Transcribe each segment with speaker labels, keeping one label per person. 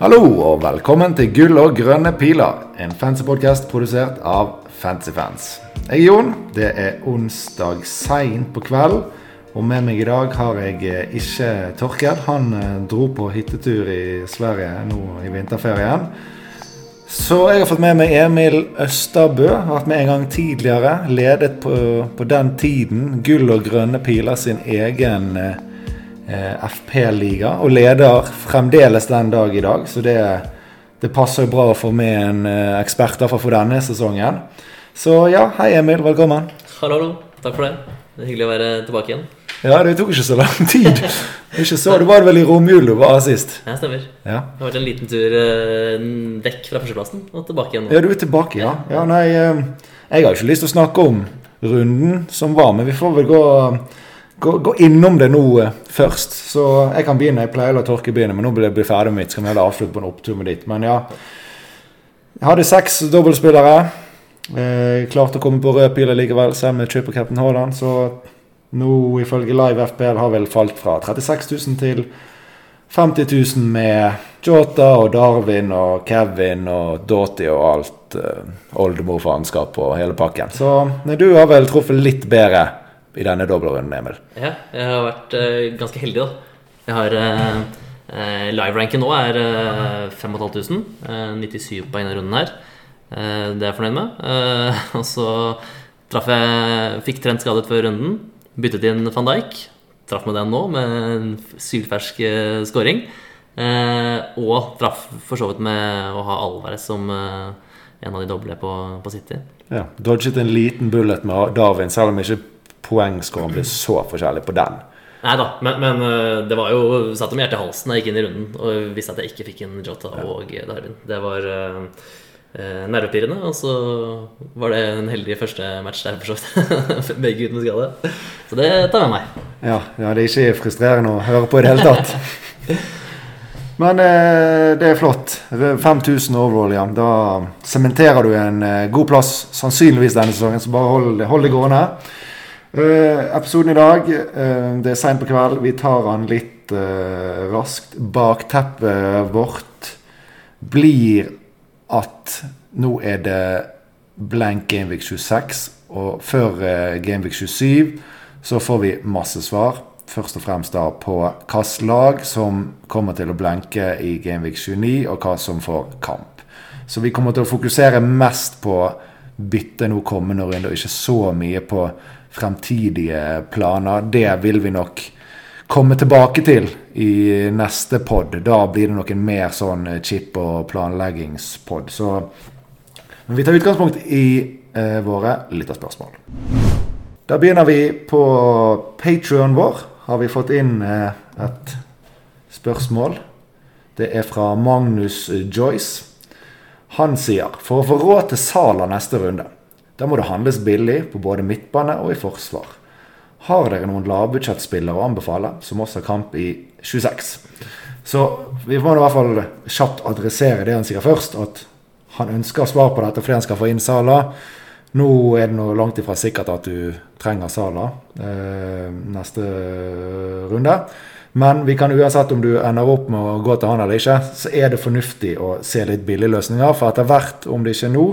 Speaker 1: Hallo og velkommen til Gull og grønne piler, en fancy-podkast produsert av Fancyfans. Jeg er Jon. Det er onsdag seint på kveld. Og med meg i dag har jeg eh, ikke Torked. Han eh, dro på hyttetur i Sverige nå i vinterferien. Så jeg har fått med meg Emil Østerbø. Vært med en gang tidligere. Ledet på, på den tiden Gull og grønne piler sin egen Eh, FP-liga, og leder fremdeles den dag i dag. Så det, det passer jo bra å få med en eh, ekspert for denne sesongen. Så ja, hei Emil, velkommen.
Speaker 2: Hallo, hallo. Takk for det. Det er hyggelig å være tilbake igjen.
Speaker 1: Ja, det tok ikke så lang tid. Ikke så, Du var vel i romjul du var sist?
Speaker 2: Ja, stemmer.
Speaker 1: Ja.
Speaker 2: Det har vært en liten tur eh, vekk fra førsteplassen og tilbake igjen nå.
Speaker 1: Ja, du er tilbake, ja. ja nei, jeg har ikke lyst til å snakke om runden som var, men vi får vel gå gå, gå, innom det nå eh, først. Så jeg kan begynne. Jeg pleier å la Torke begynne, men nå blir jeg ferdig med mitt. Så kan vi heller avslutte på en opptur med ditt. Men ja. Jeg hadde seks dobbeltspillere. Eh, klarte å komme på rød pil likevel, selv med triple captain Haaland. Så nå, ifølge Live FPL, har vel falt fra 36 000 til 50 000 med Jota og Darwin og Kevin og Doughty og alt uh, oldemorfaenskap og hele pakken. Så du har vel truffet litt bedre i denne dobbeltrunden, Emil?
Speaker 2: Ja, jeg har vært uh, ganske heldig, da. Jeg har uh, uh, Live-ranken nå er uh, 5500. 97 på en av runden her. det er jeg fornøyd med. og så traff jeg Fikk trent skadet før runden. Byttet inn van Dijk. Traff med den nå, med en sylfersk scoring. og traff for så vidt med å ha Alvarez som en av de doble på, på City.
Speaker 1: Ja, Dodget en liten bullet med Darwin, selv om ikke poengscoren blir så forskjellig på den.
Speaker 2: Nei da, men, men, eh, det var jo satt om hjertet i halsen da jeg gikk inn i runden og visste at jeg ikke fikk inn Jota og Darwin. Det var uh, nervepirrende, og så var det en heldig første match der, for så vidt. Begge uten skade. Så det tar med meg.
Speaker 1: Ja, ja, det er ikke frustrerende å høre på i det hele tatt. Men eh, det er flott. 5000 overall, ja. Da sementerer du en god plass sannsynligvis denne sesongen, så bare hold, hold det gående. Uh, episoden i dag, uh, det er seint på kveld. Vi tar den litt uh, raskt. Bakteppet vårt blir at nå er det blank Gameweek 26. Og før Gameweek 27 så får vi masse svar. Først og fremst da på hvilket lag som kommer til å blenke i Gameweek 29, og hva som får kamp. Så vi kommer til å fokusere mest på bytte nå kommende runde, og ikke så mye på fremtidige planer. Det vil vi nok komme tilbake til i neste pod. Da blir det nok en mer sånn chip- og planleggingspod. Så men vi tar utgangspunkt i eh, våre lytterspørsmål. Da begynner vi på Patrion vår. Har vi fått inn eh, et spørsmål. Det er fra Magnus Joyce. Han sier for å få råd til Sala neste runde da må det handles billig på både midtbane og i forsvar. Har dere noen lavbudsjettspillere å anbefale, som også har kamp i 26? Så vi må i hvert fall kjapt adressere det han sier først, at han ønsker svar på dette fordi han skal få inn Sala. Nå er det noe langt ifra sikkert at du trenger Sala eh, neste runde. Men vi kan uansett om du ender opp med å gå til han eller ikke, så er det fornuftig å se litt billigløsninger. For etter hvert, om det ikke er nå,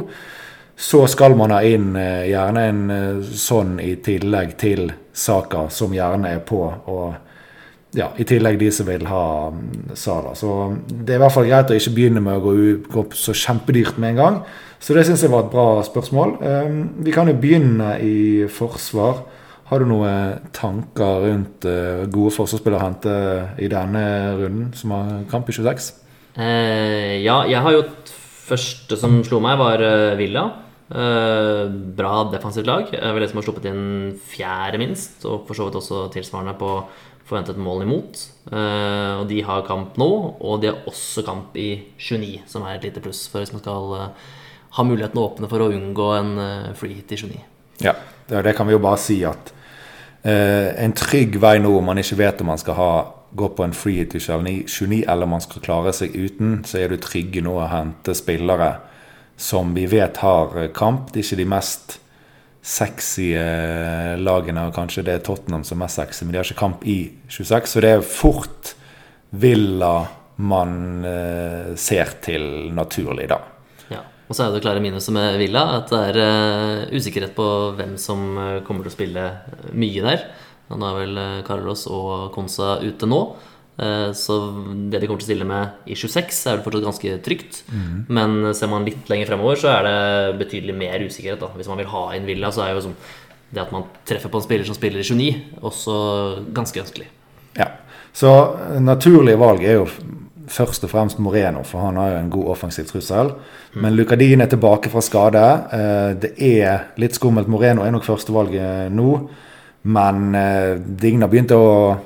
Speaker 1: så skal man ha inn eh, gjerne en eh, sånn i tillegg til saka, som gjerne er på. Og ja, i tillegg de som vil ha mm, Sala. Så det er i hvert fall greit å ikke begynne med å gå, gå så kjempedyrt med en gang. Så det syns jeg var et bra spørsmål. Um, vi kan jo begynne i forsvar. Har du noen tanker rundt uh, gode forsvarsspillere å hente i denne runden, som har kamp i 26?
Speaker 2: Eh, ja, jeg har jo Første som slo meg, var Villa. Uh, bra defensivt lag. Jeg vil liksom ha sluppet inn fjerde minst, og for så vidt også tilsvarende på forventet mål imot. Uh, og de har kamp nå, og de har også kamp i 29, som er et lite pluss for hvis man skal ha muligheten å åpne for å unngå en free hit i 29.
Speaker 1: Ja, det, det kan vi jo bare si at en trygg vei nå, om man ikke vet om man skal ha gå på en free hit i 29, eller man skal klare seg uten, så er du trygg nå å hente spillere som vi vet har kamp. Det er ikke de mest sexy eh, lagene, og kanskje det er Tottenham som er mest sexy, men de har ikke kamp i 26. Så det er fort Villa, man eh, ser til naturlig da.
Speaker 2: Ja. Og så er det klare minuset med Villa at det er eh, usikkerhet på hvem som kommer til å spille mye der. Nå er vel Carlos og Konsa ute nå. Eh, Så det de kommer til å stille med i 26, er vel fortsatt ganske trygt. Men ser man litt lenger fremover, så er det betydelig mer usikkerhet. Da. Hvis man vil ha inn Villa, så er jo sånn det at man treffer på en spiller som spiller i 29, også ganske ønskelig.
Speaker 1: Ja. Så eh, naturlige valg er jo først og fremst Moreno, for han har jo en god offensiv trussel. Men Lucadin er tilbake fra skade. Eh, Det er litt skummelt. Moreno er nok førstevalget nå. Men eh, Digna begynte å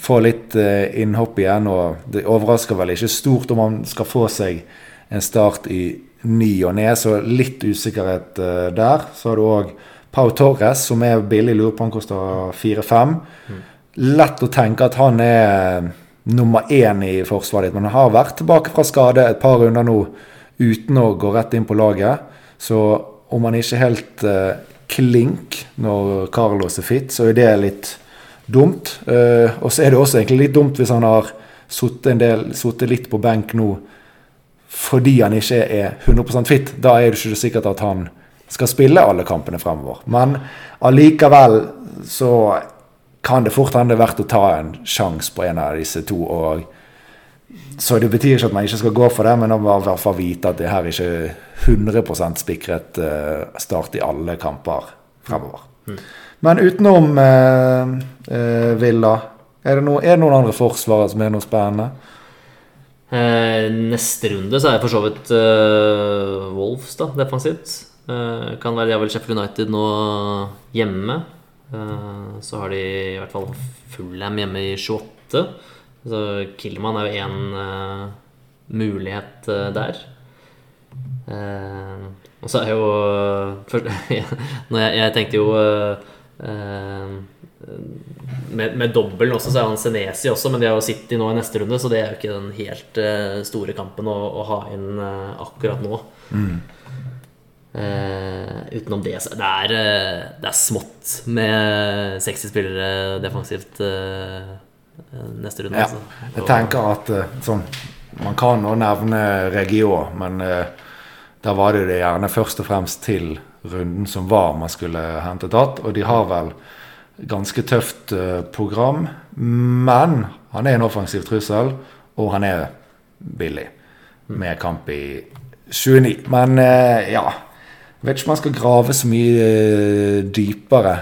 Speaker 1: få litt eh, innhopp igjen, og det overrasker vel ikke stort om han skal få seg en start i ny og ne, så litt usikkerhet eh, der. Så har du òg Pau Torres, som er billig, lurer på han koster 4-5. Lett å tenke at han er nummer én i forsvaret ditt, men han har vært tilbake fra skade et par runder nå uten å gå rett inn på laget. Så om han ikke helt eh, klink når Carlos er fit, så er det litt dumt. Eh, og så er det også egentlig litt dumt hvis han har sittet litt på benk nå fordi han ikke er 100% fit. Da er det ikke sikkert at han skal spille alle kampene fremover. Men allikevel så kan det fort hende er verdt å ta en sjanse på en av disse to. og så det betyr ikke at man ikke skal gå for det, men man må i hvert fall vite at det her ikke er 100 spikret eh, start i alle kamper fremover. Men utenom eh, eh, Villa, er det, noe, er det noen andre forsvarere som er noe spennende?
Speaker 2: Eh, neste runde så er for så vidt Wolves da, defensivt. Kan være de har vel Sheffield United nå hjemme. Så har de i hvert fall Fullham hjemme i 28. Så Killman er jo én mulighet der. Og så er jo Når jeg, jeg tenkte jo med, med dobbelen også, så er han Senesi også, men de har jo City nå i neste runde, så det er jo ikke den helt eh, store kampen å, å ha inn eh, akkurat nå. Eh, utenom det, så det er, eh, det er smått med 60 spillere defensivt eh, eh, neste runde.
Speaker 1: Ja,
Speaker 2: altså.
Speaker 1: jeg tenker at eh, sånn, Man kan nå nevne Regio, men uh, da var det det gjerne først og fremst til runden som var man skulle hente tatt. Og de har vel ganske tøft eh, program, men han er en offensiv trussel, og han er billig. Med kamp i 29. Men eh, ja vet ikke om man skal grave så mye eh, dypere.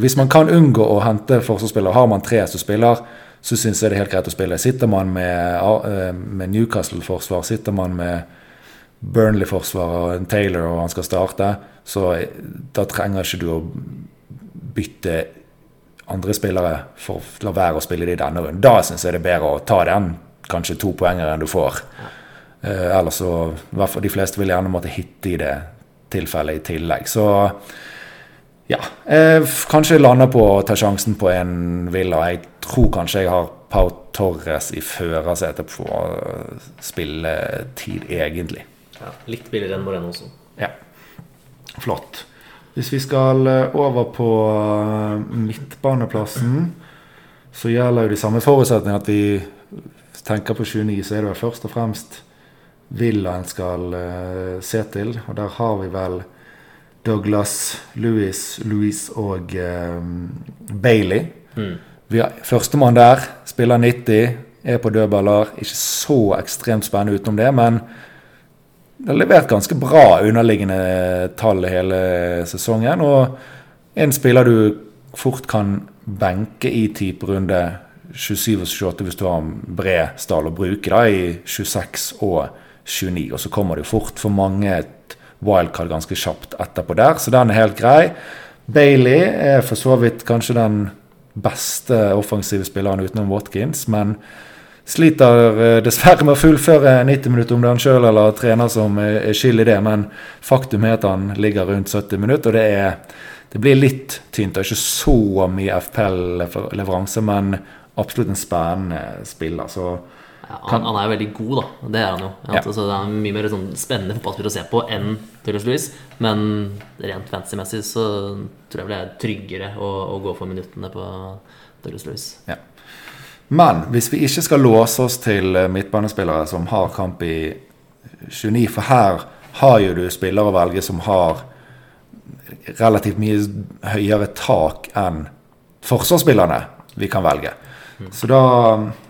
Speaker 1: Hvis man kan unngå å hente forsvarsspillere, har man tre som spiller, så syns jeg det er helt greit å spille. Sitter man med, med Newcastle-forsvar, sitter man med Burnley-forsvar og en Taylor og han skal starte, så da trenger ikke du å bytte andre spillere for å la være å spille det i denne runden. Da syns jeg det er bedre å ta den kanskje to poenger enn du får. Eh, ellers så De fleste vil gjerne måtte hitte i det tilfellet i tillegg. Så ja. Eh, kanskje jeg lander på å ta sjansen på en Villa. Jeg tror kanskje jeg har Pau Torres i førersetet på eh, spilletid, egentlig.
Speaker 2: Ja, litt billigere enn Moreno også.
Speaker 1: Ja. Flott. Hvis vi skal eh, over på eh, midtbaneplassen, så gjelder jo de samme forutsetningene at vi tenker på 29, så er det vel først og fremst Villa en skal eh, se til. Og der har vi vel Douglas, Louis, Louis og Bailey.
Speaker 2: Mm.
Speaker 1: Førstemann der, spiller 90, er på dødballer. Ikke så ekstremt spennende utenom det, men det har levert ganske bra underliggende tall hele sesongen. Og en spiller du fort kan benke i type runde 27 og 28 hvis du har bred stall å bruke da, i 26 og 29. Og så kommer det jo fort for mange et wildcard ganske kjapt etterpå der, så den er helt grei. Bailey er for så vidt kanskje den beste offensive spilleren utenom Watkins, men sliter eh, dessverre med å fullføre 90 minutter om det er han sjøl eller trener som er skyld i det, men faktum er at han ligger rundt 70 minutter, og det, er, det blir litt tynt. Det er ikke så mye FPL-leveranse, men absolutt en spennende spiller. Så
Speaker 2: Ja, han, han er jo veldig god, da. Det er han jo.
Speaker 1: Ja.
Speaker 2: Altså, det er mye mer sånn spennende fotballspiller å se på enn Douglas Louis. Men rent fantasy-messig så tror jeg det er tryggere å, å gå for minuttene på Douglas Louis.
Speaker 1: Men hvis vi ikke skal låse oss til eh, midtbanespillere som har kamp i 29, for her har jo du spillere å velge som har relativt mye høyere tak enn forsvarsspillerne vi kan velge. Så da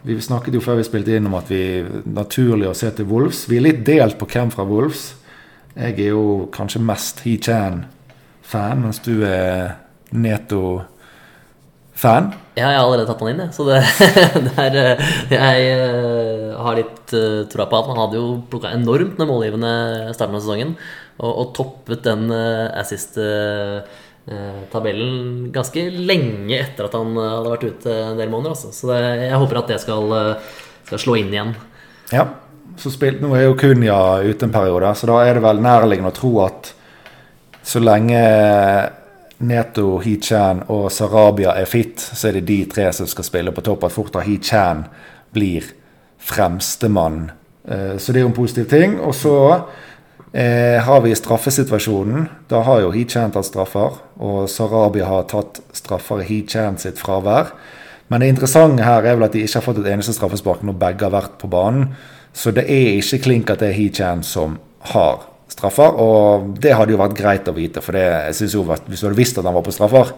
Speaker 1: Vi snakket jo før vi spilte inn om at vi naturlig å se til Wolves. Vi er litt delt på hvem fra Wolves. Jeg er jo kanskje mest He Chan-fan, mens du er Neto-fan.
Speaker 2: Ja, jeg har allerede tatt han inn, jeg. Så det, det er eh, Jeg eh, har litt uh, troa på at han hadde jo plukka enormt med målgivende starten av sesongen. Og, og toppet den uh, assist-tabellen ganske lenge etter at han hadde vært ute en del måneder. Også. Så det, jeg håper at det skal, skal slå inn igjen.
Speaker 1: Ja, så spilt, Nå er jo Kunya ute en periode, så da er det vel nærliggende å tro at så lenge Neto, Hichan og Sarabia er fit, så er det de tre som skal spille på topp. At fort da Hichan blir fremstemann. Eh, så det er jo en positiv ting. Og så eh, har vi straffesituasjonen. Da har jo Hichan tatt straffer, og Sarabia har tatt straffer i Hichan sitt fravær. Men det interessante her er vel at de ikke har fått et eneste straffespark når begge har vært på banen. Så det er ikke klink at det er Hichan som har straffer. Og det hadde jo vært greit å vite, for det, jeg synes jo at hvis du hadde visst at han var på straffer,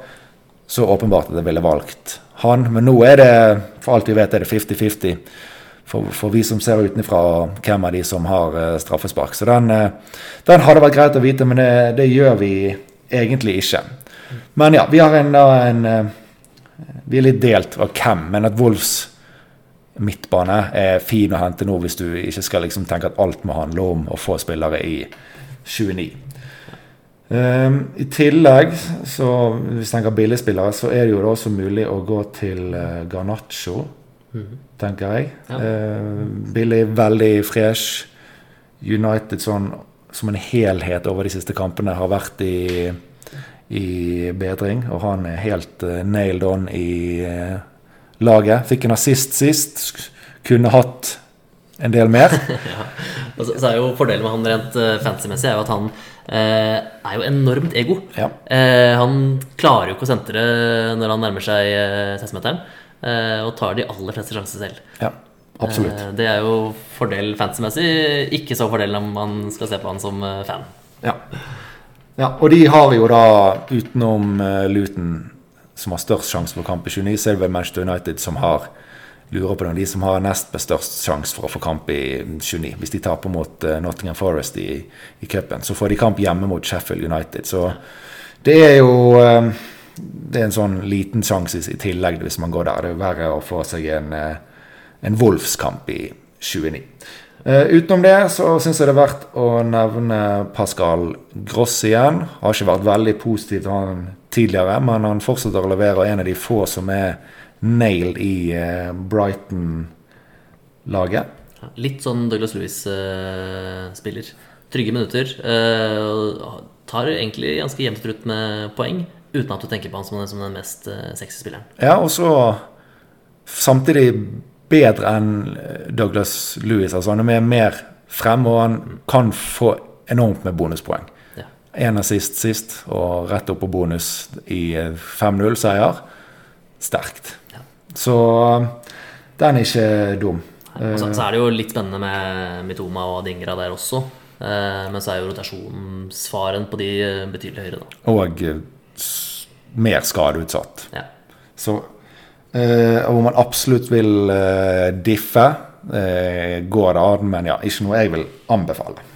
Speaker 1: så åpenbart at jeg ville valgt han. Men nå er det, for alt vi vet, er det 50-50. For, for, vi som ser utenfra hvem av de som har uh, straffespark. Så den, uh, den, hadde vært greit å vite, men det, det, gjør vi egentlig ikke. Men ja, vi har en, en uh, Vi er litt delt av hvem, men at Wolfs midtbane er fin å hente nå hvis du ikke skal liksom tenke at alt må handle om å få spillere i 29. Um, ehm, I tillegg, så hvis vi tenker billigspillere, så er det jo da også mulig å gå til uh, Garnaccio, mm. tenker jeg. Ja. Uh, billig, veldig fresh. United sånn som en helhet over de siste kampene har vært i, i bedring, og han er helt uh, nailed on i uh, laget. Fikk en assist sist. Kunne hatt en del mer.
Speaker 2: ja. Og så, så, er jo Fordelen med han rent uh, fancy-messig er jo at han eh, er jo enormt ego. Ja. Eh, han klarer jo ikke å sentre når han nærmer seg uh, 16-meteren, og tar de aller fleste sjanser selv.
Speaker 1: Ja, absolutt.
Speaker 2: det er jo fordel fancy-messig, ikke så fordel om man skal se på han som fan.
Speaker 1: Ja. ja. og de har jo da, utenom Luton som har størst sjanse for kamp i 29, så er det vel Manchester United som har lurer på det, de som har nest størst sjanse for å få kamp i 29. Hvis de taper mot uh, Nottingham Forest i, i cupen, så får de kamp hjemme mot Sheffield United. Så det er jo uh, Det er en sånn liten sjanse i, tillegg hvis man går der. Det er verre å få seg en, uh, en Wolfs-kamp i 29. Uh, utenom det så syns jeg det er verdt å nevne Pascal Gross igjen. Har ikke vært veldig positiv til han tidligere, men han fortsetter å levere en av de få som er nailed i uh, Brighton-laget.
Speaker 2: Litt sånn Douglas Lewis-spiller. Uh, Trygge minutter. tar egentlig ganske jevnt ut med poeng, uten at du tenker på han som den, som den mest sexy spilleren.
Speaker 1: Ja, og så samtidig bedre enn Douglas Lewis. Altså han er mer frem, og han kan få enormt med bonuspoeng. En assist sist, og rett opp på bonus i 5-0-seier. Sterkt. Ja. Så den er ikke dum.
Speaker 2: Nei, så, så, er det jo litt spennende med Mitoma og Dingra der også. Eh, men så er jo rotasjonsfaren på de eh, betydelig høyere, da.
Speaker 1: Og eh, mer skadeutsatt.
Speaker 2: Ja.
Speaker 1: Så Eh, hvor man absolutt vil eh, diffe, eh, går det an, men ja, ikke noe jeg vil anbefale.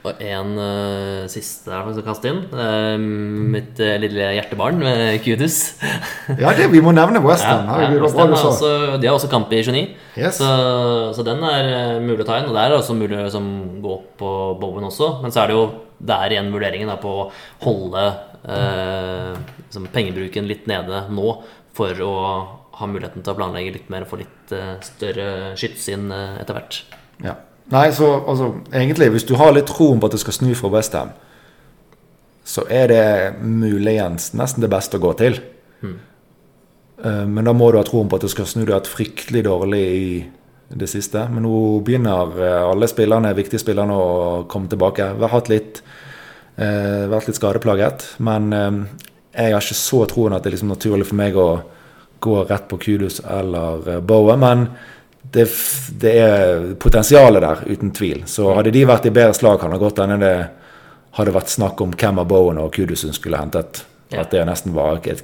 Speaker 2: Og en uh, siste der som skal kaste inn. Uh, mitt uh, lille hjertebarn, uh, Kudus.
Speaker 1: ja, det, vi må nevne Western. Ja, ja,
Speaker 2: West også, de har også kamp i 29, yes. så, så, den er mulig å ta inn. Og det er også mulig å liksom, gå opp på Bowen også, men så er det jo der igjen vurderingen da, på å holde liksom, pengebruken litt nede nå for å ha muligheten til å planlegge litt mer og få litt større skyts inn etter hvert.
Speaker 1: Ja. Nei, så altså, egentlig, hvis du har litt troen på at det skal snu fra Westham, så er det muligens nesten det beste å gå til. Uh, men da må du ha troen på at det skal snu. Du har vært fryktelig dårlig i det siste. Men nå begynner alle spillerne, viktige spillerne å komme tilbake. Vi har hatt litt, vært litt skadeplaget. Men jeg har ikke så troen at det er liksom naturlig for meg å gå rett på Kudus eller Bowe. Bowen, men det, det er potensialet der, uten tvil. Så hadde de vært i bedre slag, kan det godt hende det hadde vært snakk om hvem av Bowen og Kudusen skulle hentet.
Speaker 2: Ja.
Speaker 1: At det nesten var et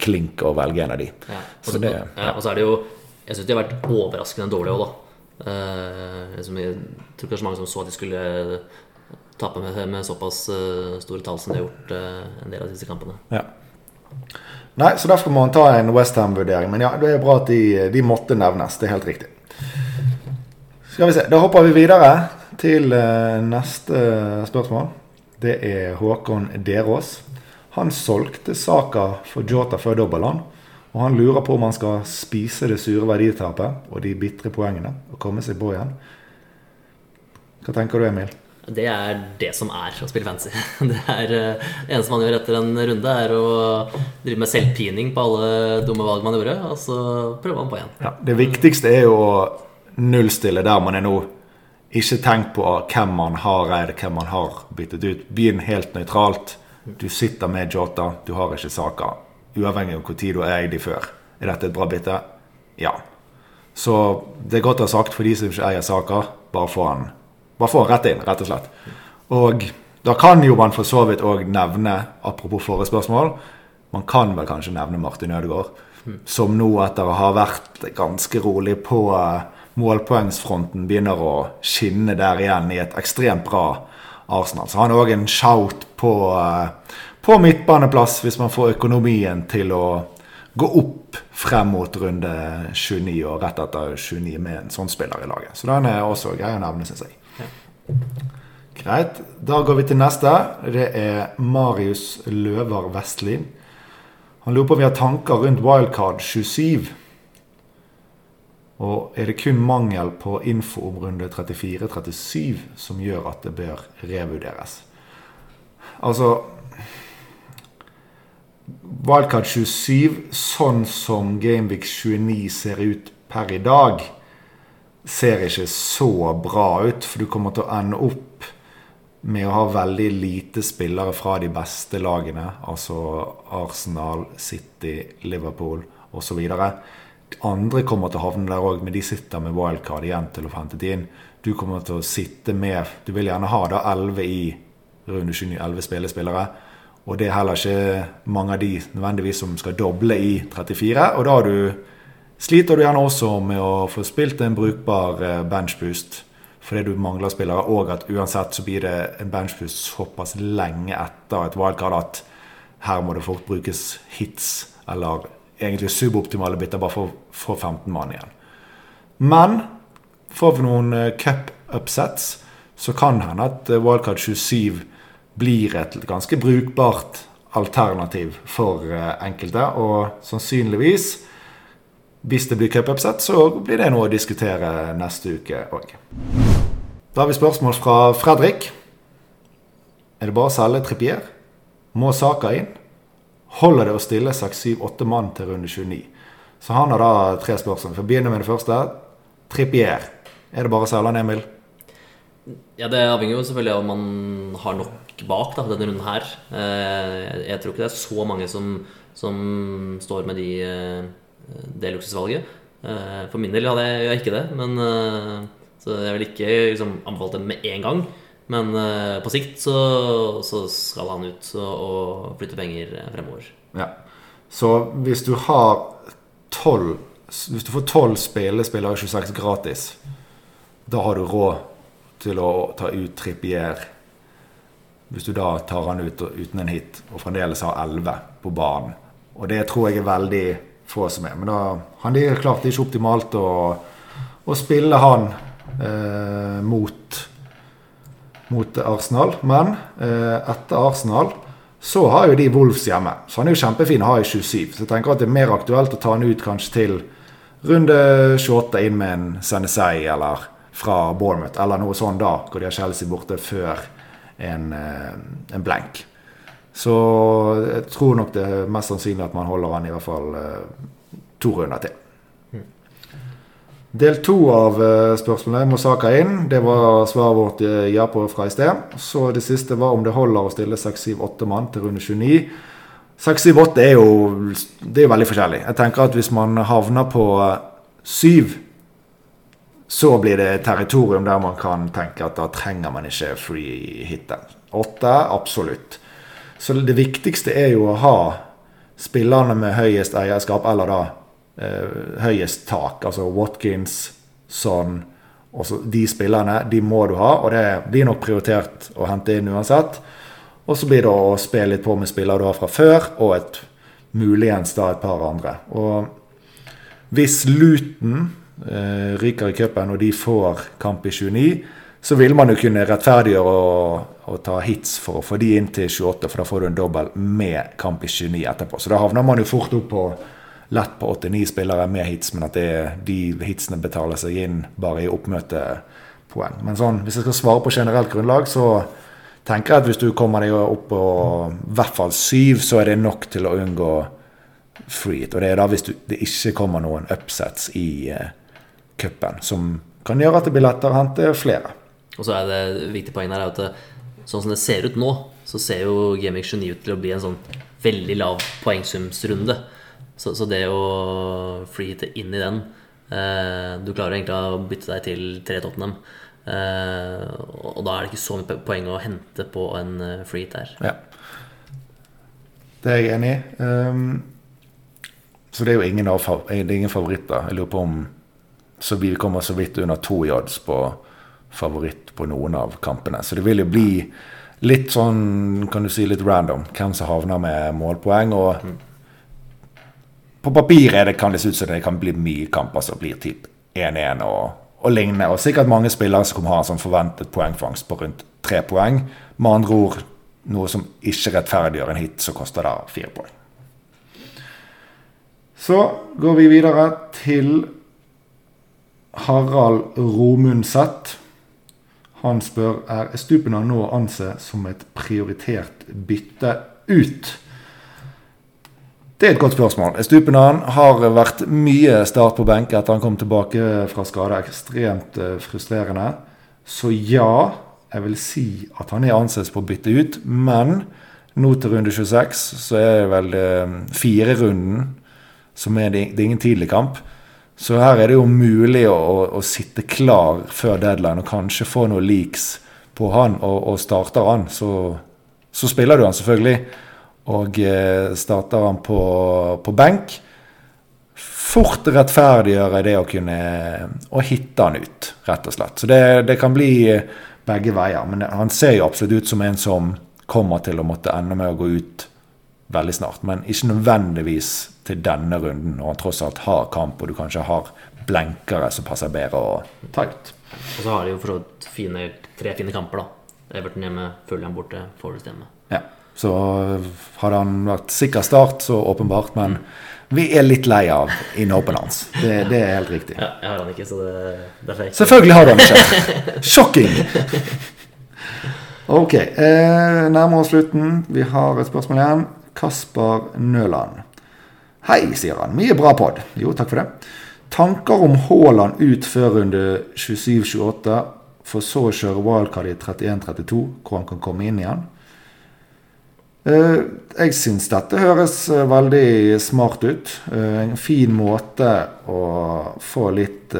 Speaker 1: klink å velge en av de.
Speaker 2: Ja. Og
Speaker 1: Så det-
Speaker 2: ja, og så er det jo Jeg syns de har vært overraskende dårlige òg, da. Eh, som jeg tror så mange som så at de skulle tape med, med såpass eh, store tall som de har gjort eh, en del av disse kampene.
Speaker 1: Ja. Nei, så derfor må man ta en Westham-vurdering. Men ja, det er bra at de, de måtte nevnes. Det er helt riktig. Skal vi se. Da hopper vi videre til eh, neste spørsmål. Det er Håkon Derås. Han solgte Saka for Jota før dobbeltland. Og han lurer på om han skal spise det sure verditapet og de bitre poengene og komme seg på igjen. Hva tenker du, Emil?
Speaker 2: Det er det som er å spille fancy. Det er eh, det eneste man gjør etter en runde, er å drive med selvpining på alle dumme valg man gjorde, og så prøver man på igjen.
Speaker 1: Ja, det viktigste er jo å nullstille der man er nå. Ikke tenk på hvem man har eid, hvem man har byttet ut. Begynn helt nøytralt. Du sitter med Jota, du har ikke saker. Uavhengig av hvor tid du har eid de før. Er dette et bra bytte? Ja. Så det er godt å ha sagt for de som ikke eier saker, bare få han bare få han rett inn, rett og slett. Og da kan jo man for så vidt òg nevne, apropos forrige spørsmål, man kan vel kanskje nevne Martin Ødegaard, som nå etter å ha vært ganske rolig på eh, målpoengsfronten, begynner å skinne der igjen i et ekstremt bra Arsenal. Så han har òg en shout på, eh, på midtbaneplass, hvis man får økonomien til å gå opp frem mot runde 29 og rett etter 29 med en sånn spiller i laget. Så den er også grei å nevne, syns jeg. Greit. Da går vi til neste. Det er Marius Løvar Vestlin. Han lurer på om vi har tanker rundt Wildcard 27. Og er det kun mangel på info om runde 34-37 som gjør at det bør revurderes? Altså Wildcard 27, sånn som Gameweek 29 ser ut per i dag, ser ikke så bra ut. For du kommer til å ende opp med å ha veldig lite spillere fra de beste lagene. Altså Arsenal, City, Liverpool osv. Andre kommer til å havne der òg, men de sitter med wildcard igjen til å få hentet inn. Du kommer til å sitte med Du vil gjerne ha da 11 i runde 29, 11 spillespillere. Og det er heller ikke mange av de nødvendigvis som skal doble i 34. Og da har du, sliter du gjerne også med å få spilt en brukbar eh, benchboost fordi du mangler spillere, og at uansett så blir det en benchboost såpass lenge etter et wildcard at her må det fort brukes hits eller egentlig suboptimale bytter bare for få 15 mann igjen. Men får vi noen eh, cup-upsets, så kan hende at eh, wildcard 27 blir et ganske brukbart alternativ for eh, enkelte. Og sannsynligvis, hvis det blir cup-upset, så blir det noe å diskutere neste uke òg. Da har vi spørsmål fra Fredrik. Er det bare å selge Trippier? Må Saka inn? Holder det å stille 6-7-8 mann til runde 29? Så han har da tre spørsmål. For å begynne med det første. Trippier. Er det bare å selge han, Emil?
Speaker 2: Ja, Det avhenger jo selvfølgelig av om man har nok bak da, denne runden her. Eh, Jeg tror ikke det er så mange som, som står med de, eh, det luksusvalget. Eh, For min del hadde jeg ikke det, men så jeg vil ikke liksom, anbefalt den med en gang. Men uh, på sikt så, så skal han ut og, flytte penger fremover.
Speaker 1: Ja. Så hvis du har 12 Hvis du får 12 spillespillere 26 gratis, da har du råd til å ta ut Trippier. Hvis du da tar han ut uten en hit, og fremdeles har 11 på banen. Og det tror jeg er veldig få som er. Men da han er klart det er ikke optimalt å, å spille han eh, mot mot Arsenal. Men eh, etter Arsenal så har jo de Wolves hjemme. Så han er jo kjempefin å ha i 27. Så jeg tenker at det er mer aktuelt å ta han ut kanskje til runde 28 inn med en Senesei eller fra Bournemouth eller noe sånt da, hvor de har Chelsea borte før en, eh, en blank. Så jeg tror nok det er mest sannsynlig at man holder han i hvert fall eh, to runder til. Del to av eh, spørsmålet må Saka inn. Det var svaret vårt eh, ja på fra i sted. Så det siste var om det holder å stille 6-7-8 mann til runde 29. 6, 7, 8 er jo, det er veldig forskjellig. Jeg tenker at hvis man havner på 7, så blir det territorium der man kan tenke at da trenger man ikke free hitter. 8, absolutt. Så det viktigste er jo å ha spillerne med høyest eierskap, eller da eh, høyest tak. Altså Watkins, Son også De spillerne de må du ha, og det blir nok prioritert å hente inn uansett. Og så blir det å spille litt på med spillere du har fra før, og et muligens da et par andre. Og hvis Luton eh, ryker i cupen og de får kamp i 29, så vil man jo kunne rettferdiggjøre å, å, ta hits for å få de inn til 28, for da får du en dobbel med kamp i 29 etterpå. Så da havner man jo fort opp på lett på 89 spillere med hits, men at det, de hitsene betaler seg inn bare i oppmøtepoeng. Men sånn, hvis jeg skal svare på generelt grunnlag, så tenker jeg at hvis du kommer deg opp på i hvert fall syv, så er det nok til å unngå free hit. Og det er da hvis du, det ikke kommer noen upsets i uh, cupen, som kan gjøre at det blir lettere å hente flere.
Speaker 2: Og så er det viktig poeng her at sånn som det ser ut nå, så ser jo Gaming 29 ut til å bli en sånn veldig lav poengsumsrunde. Så, så det å freehitte inn i den eh, Du klarer egentlig å bytte deg til tre Tottenham. Eh, og da er det ikke så mye poeng å hente på en eh, freehit der.
Speaker 1: Ja. Det er jeg enig i. Um, så det er jo ingen, av, det er ingen favoritter. Jeg lurer på om så vi kommer så vidt under to yards på favoritt på noen av kampene. Så det vil jo bli litt sånn, kan du si, litt random hvem som havner med målpoeng. Og mm. På papiret kan det se ut som det kan bli mye kamper som blir typ 1-1 og, og lignende. Og sikkert mange spillere som kommer ha en sånn forventet poengfangst på rundt tre poeng. Med andre ord noe som ikke rettferdiggjør en hit, så koster det fire poeng. Så går vi videre til Harald Romundset. Han spør er Estupina nå å anse som et prioritert bytte ut. Det er et godt spørsmål. Stupenan har vært mye start på benk etter han kom tilbake fra skade. Ekstremt eh, frustrerende. Så ja, jeg vil si at han er anses på å bytte ut. Men nå til runde 26 så er det vel eh, firerunden som er det er ingen tidlig kamp. Så her er det jo mulig å, å, å, sitte klar før deadline og kanskje få noen leaks på han. Og, og starter han, så, så, spiller du han selvfølgelig. Og eh, starter han på, på benk, fort rettferdiggjøre det å kunne å hitte han ut, rett og slett. Så det, det, kan bli begge veier. Men han ser jo absolutt ut som en som kommer til å måtte ende med å gå ut veldig snart. Men ikke nødvendigvis til denne runden, når han tross alt har kamp, og du kanskje har blenkere som passer bedre å ta ut.
Speaker 2: Og så har de jo for så fine, tre fine kamper, da. Everton hjemme, Fulham borte, Forest hjemme.
Speaker 1: Ja. Så hadde han vært sikker start, så åpenbart. Men vi er litt lei av innhoppene hans. Det, det, er helt riktig.
Speaker 2: Ja, jeg har han ikke, så det, det er fake.
Speaker 1: Selvfølgelig har du han ikke. Shocking! Ok, eh, nærmer oss slutten. Vi har et spørsmål igjen. Kasper Nøland. Hei, sier han. Mye bra pod. Jo, takk for det. Tanker om Haaland ut før runde 27-28, for så å kjøre wildcard i 31-32, hvor han kan komme inn igjen. Eh, jeg syns dette høres eh, veldig smart ut. Eh, en fin måte å få litt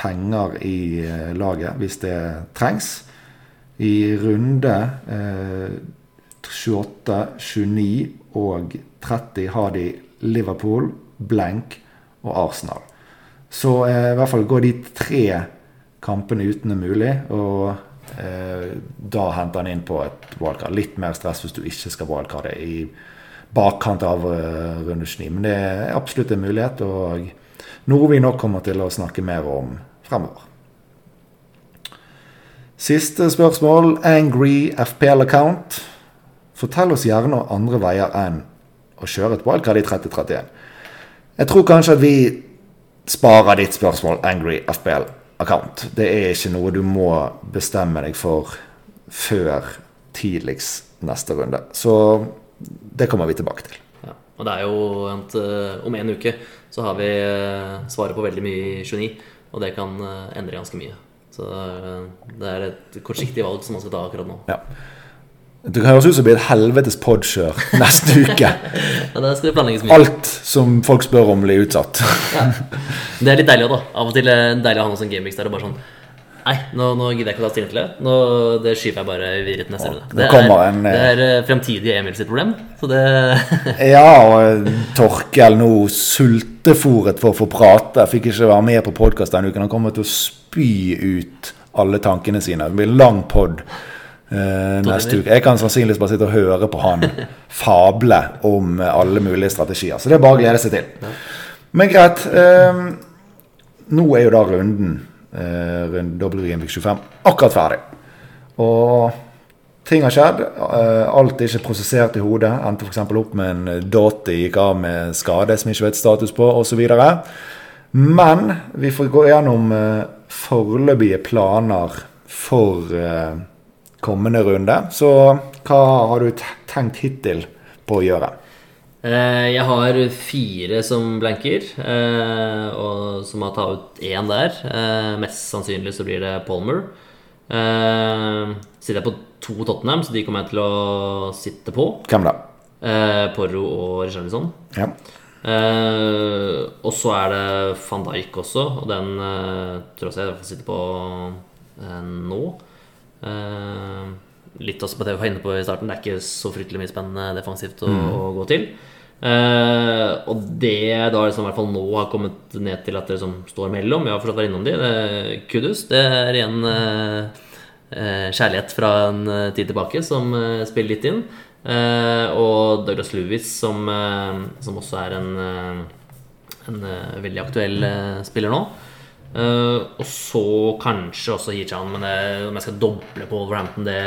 Speaker 1: penger i laget hvis det trengs. I runde 28, 29 og 30 har de Liverpool, Blank og Arsenal. Så i hvert fall går de tre kampene uten er mulig. Og da henter han inn på et wildcard. Litt mer stress hvis du ikke skal wildcarde i bakkant av uh, runde 29. Men det er absolutt en mulighet, og noe vi nok kommer til å snakke mer om fremover. Siste spørsmål. Angry FPL account. Fortell oss gjerne andre veier enn å kjøre et wildcard i 3031. Jeg tror kanskje at vi sparer ditt spørsmål, Angry FBL account. Det er ikke noe du må bestemme deg for før tidligst neste runde. Så det kommer vi tilbake til.
Speaker 2: Ja, og det er jo at uh, om en uke så har vi uh, svaret på veldig mye i 29, og det kan uh, endre ganske mye. Så det er et kortsiktig valg som man skal ta akkurat nå.
Speaker 1: Ja. Det kan høres ut som det blir et helvetes podkjør neste uke.
Speaker 2: Ja, det skal det planlegges mye.
Speaker 1: Alt som folk spør om, blir utsatt. ja.
Speaker 2: Det er litt deilig også, da. Av og til er det deilig å ha noe sånn Gameweeks der og bare sånn Nei, nå, nå gidder jeg ikke å ta stilling til det. Nå, det skyver jeg bare videre til neste runde. Det er,
Speaker 1: en, eh,
Speaker 2: det er eh, fremtidige Emil sitt problem. Så det
Speaker 1: Ja, og Torkel nå sultefòret for å få prate. Fikk ikke være med på podkast denne uken. Han kommer til å spy ut alle tankene sine. Det blir lang pod eh, neste uke. Jeg kan sannsynligvis bare sitte og høre på han fable om eh, alle mulige strategier. Så det er bare å glede seg til. Men greit. Eh, nå er jo da runden, eh, runden W Gameweek 25 akkurat ferdig. Og ting har skjedd. Eh, alt er ikke prosessert i hodet. Endte f.eks. opp med en Doty gikk av med skade som ikke vet status på, osv. Men vi får gå gjennom eh, foreløpige planer for eh, kommende runde. Så hva har du tenkt hittil på å gjøre?
Speaker 2: Eh, Jeg har fire som blanker, eh, og som har tatt ut én der. Eh, Mest sannsynlig så blir det Palmer. Sitter jeg på to Tottenham, så de kommer jeg til å sitte på.
Speaker 1: Hvem da?
Speaker 2: Porro og Richarlison.
Speaker 1: Ja.
Speaker 2: Og så er det van Dijk også, og den tror jeg jeg sitter på nå. Eh, litt også på det vi var inne på i starten, det er ikke så fryktelig mye spennende defensivt å, å gå til. Uh, og det da liksom i hvert fall nå har kommet ned til at det liksom står mellom Jeg har fortsatt vært innom de, det kudos. Det er igjen uh, uh, kjærlighet fra en tid tilbake som spiller litt inn. Og Douglas Lewis, som, som også er en, en veldig aktuell spiller nå. Eh, og så kanskje også Hichan, men om jeg skal doble på Wolverhampton, det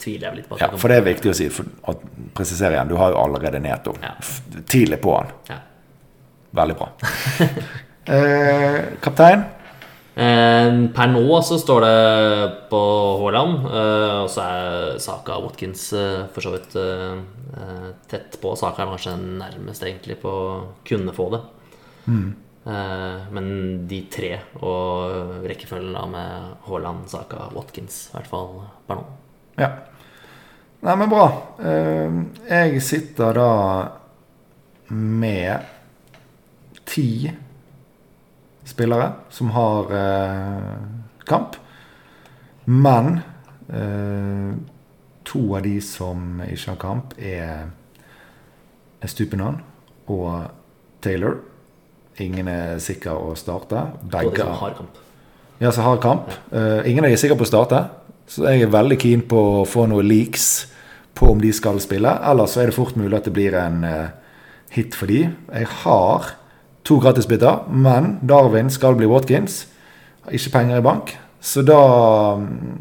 Speaker 2: tviler jeg litt på.
Speaker 1: ja, for det er viktig å si. For å presisere igjen, du har jo allerede Neto.
Speaker 2: Ja.
Speaker 1: Tidlig på han.
Speaker 2: Ja.
Speaker 1: Veldig bra. uh, kaptein?
Speaker 2: Uh, per nå så står det på Haaland, og så er Saka og Watkins for så vidt tett på. Saka er kanskje nærmest egentlig på å kunne få det. Eh, men de tre og rekkefølgen da med Haaland, Saka, Watkins, i hvert fall per nå.
Speaker 1: Ja. Nei, men bra. Eh, jeg sitter da med ti spillere som har eh, kamp. Men eh, to av de som ikke har kamp, er Stupinan og Taylor. Ingen er sikker å starte. Begge
Speaker 2: som har kamp.
Speaker 1: ja, som har kamp. Uh, ingen av de er sikre på å starte. Så jeg er veldig keen på å få noen leaks på om de skal spille. Ellers så er det fort mulig at det blir en uh, hit for de. Jeg har to gratisbiter, men Darwin skal bli Watkins. Har ikke penger i bank. Så da,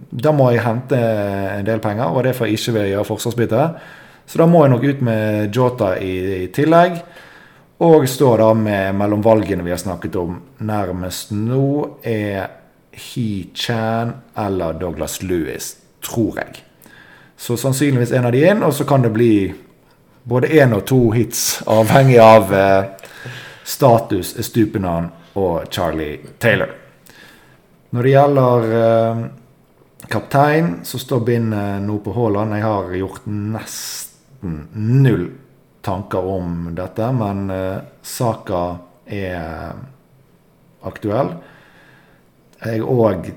Speaker 1: da må jeg hente en del penger, og det får jeg ikke ved å gjøre forsvarsbytte. Så da må jeg nok ut med Jota i, i tillegg. Og står da med mellom valgene vi har snakket om nærmest nå, er He Chan eller Douglas Lewis, tror jeg. Så sannsynligvis en av de inn, og så kan det bli både én og to hits, avhengig av eh, status, Stupinan og Charlie Taylor. Når det gjelder eh, kaptein, så står bindet nå på Haaland. Jeg har gjort nesten null tanker om dette, men eh, saka er aktuell. Jeg òg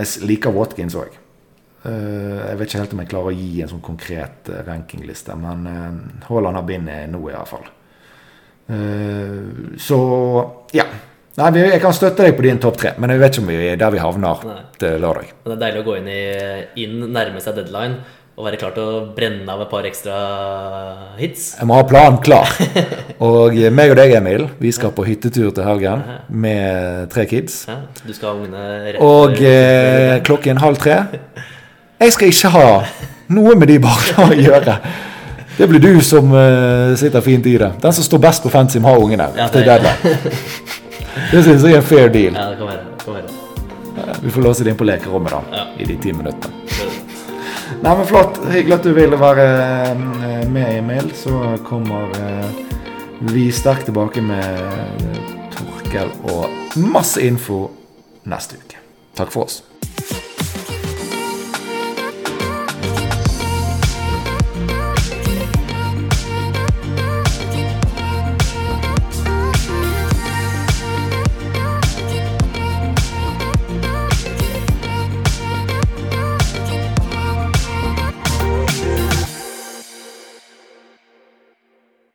Speaker 1: Jeg liker Watkins òg. jeg vet ikke helt om jeg klarer å gi en sånn konkret eh, rankingliste, men eh, Haaland har bindet nå, i hvert fall. Eh, så ja. Nei, Jeg kan støtte deg på din topp tre, men jeg vet ikke om vi er der vi havner
Speaker 2: Nei.
Speaker 1: til lørdag.
Speaker 2: Men det er deilig å gå inn, i, inn nærme seg deadline og være klar til å brenne av et par ekstra hits.
Speaker 1: Jeg må ha planen klar. Og meg og deg, Emil, vi skal på hyttetur til helgen med tre kids.
Speaker 2: Ja, du skal ha ungene rett
Speaker 1: Og eh, klokken halv tre Jeg skal ikke ha noe med de barna å gjøre. Det blir du som uh, sitter fint i det. Den som står best på fansim har ungene.
Speaker 2: Ja, det-
Speaker 1: deadline. Det syns jeg er en fair deal.
Speaker 2: Ja, det kan være. Det kan være.
Speaker 1: Vi får låse det inn på lekerommet da,
Speaker 2: Ja.
Speaker 1: i de ti minuttene. Nei, men Flott. Hyggelig at du ville være eh, med, Emil. Så kommer eh, vi sterkt tilbake med Torkel og masse info neste uke. Takk for oss.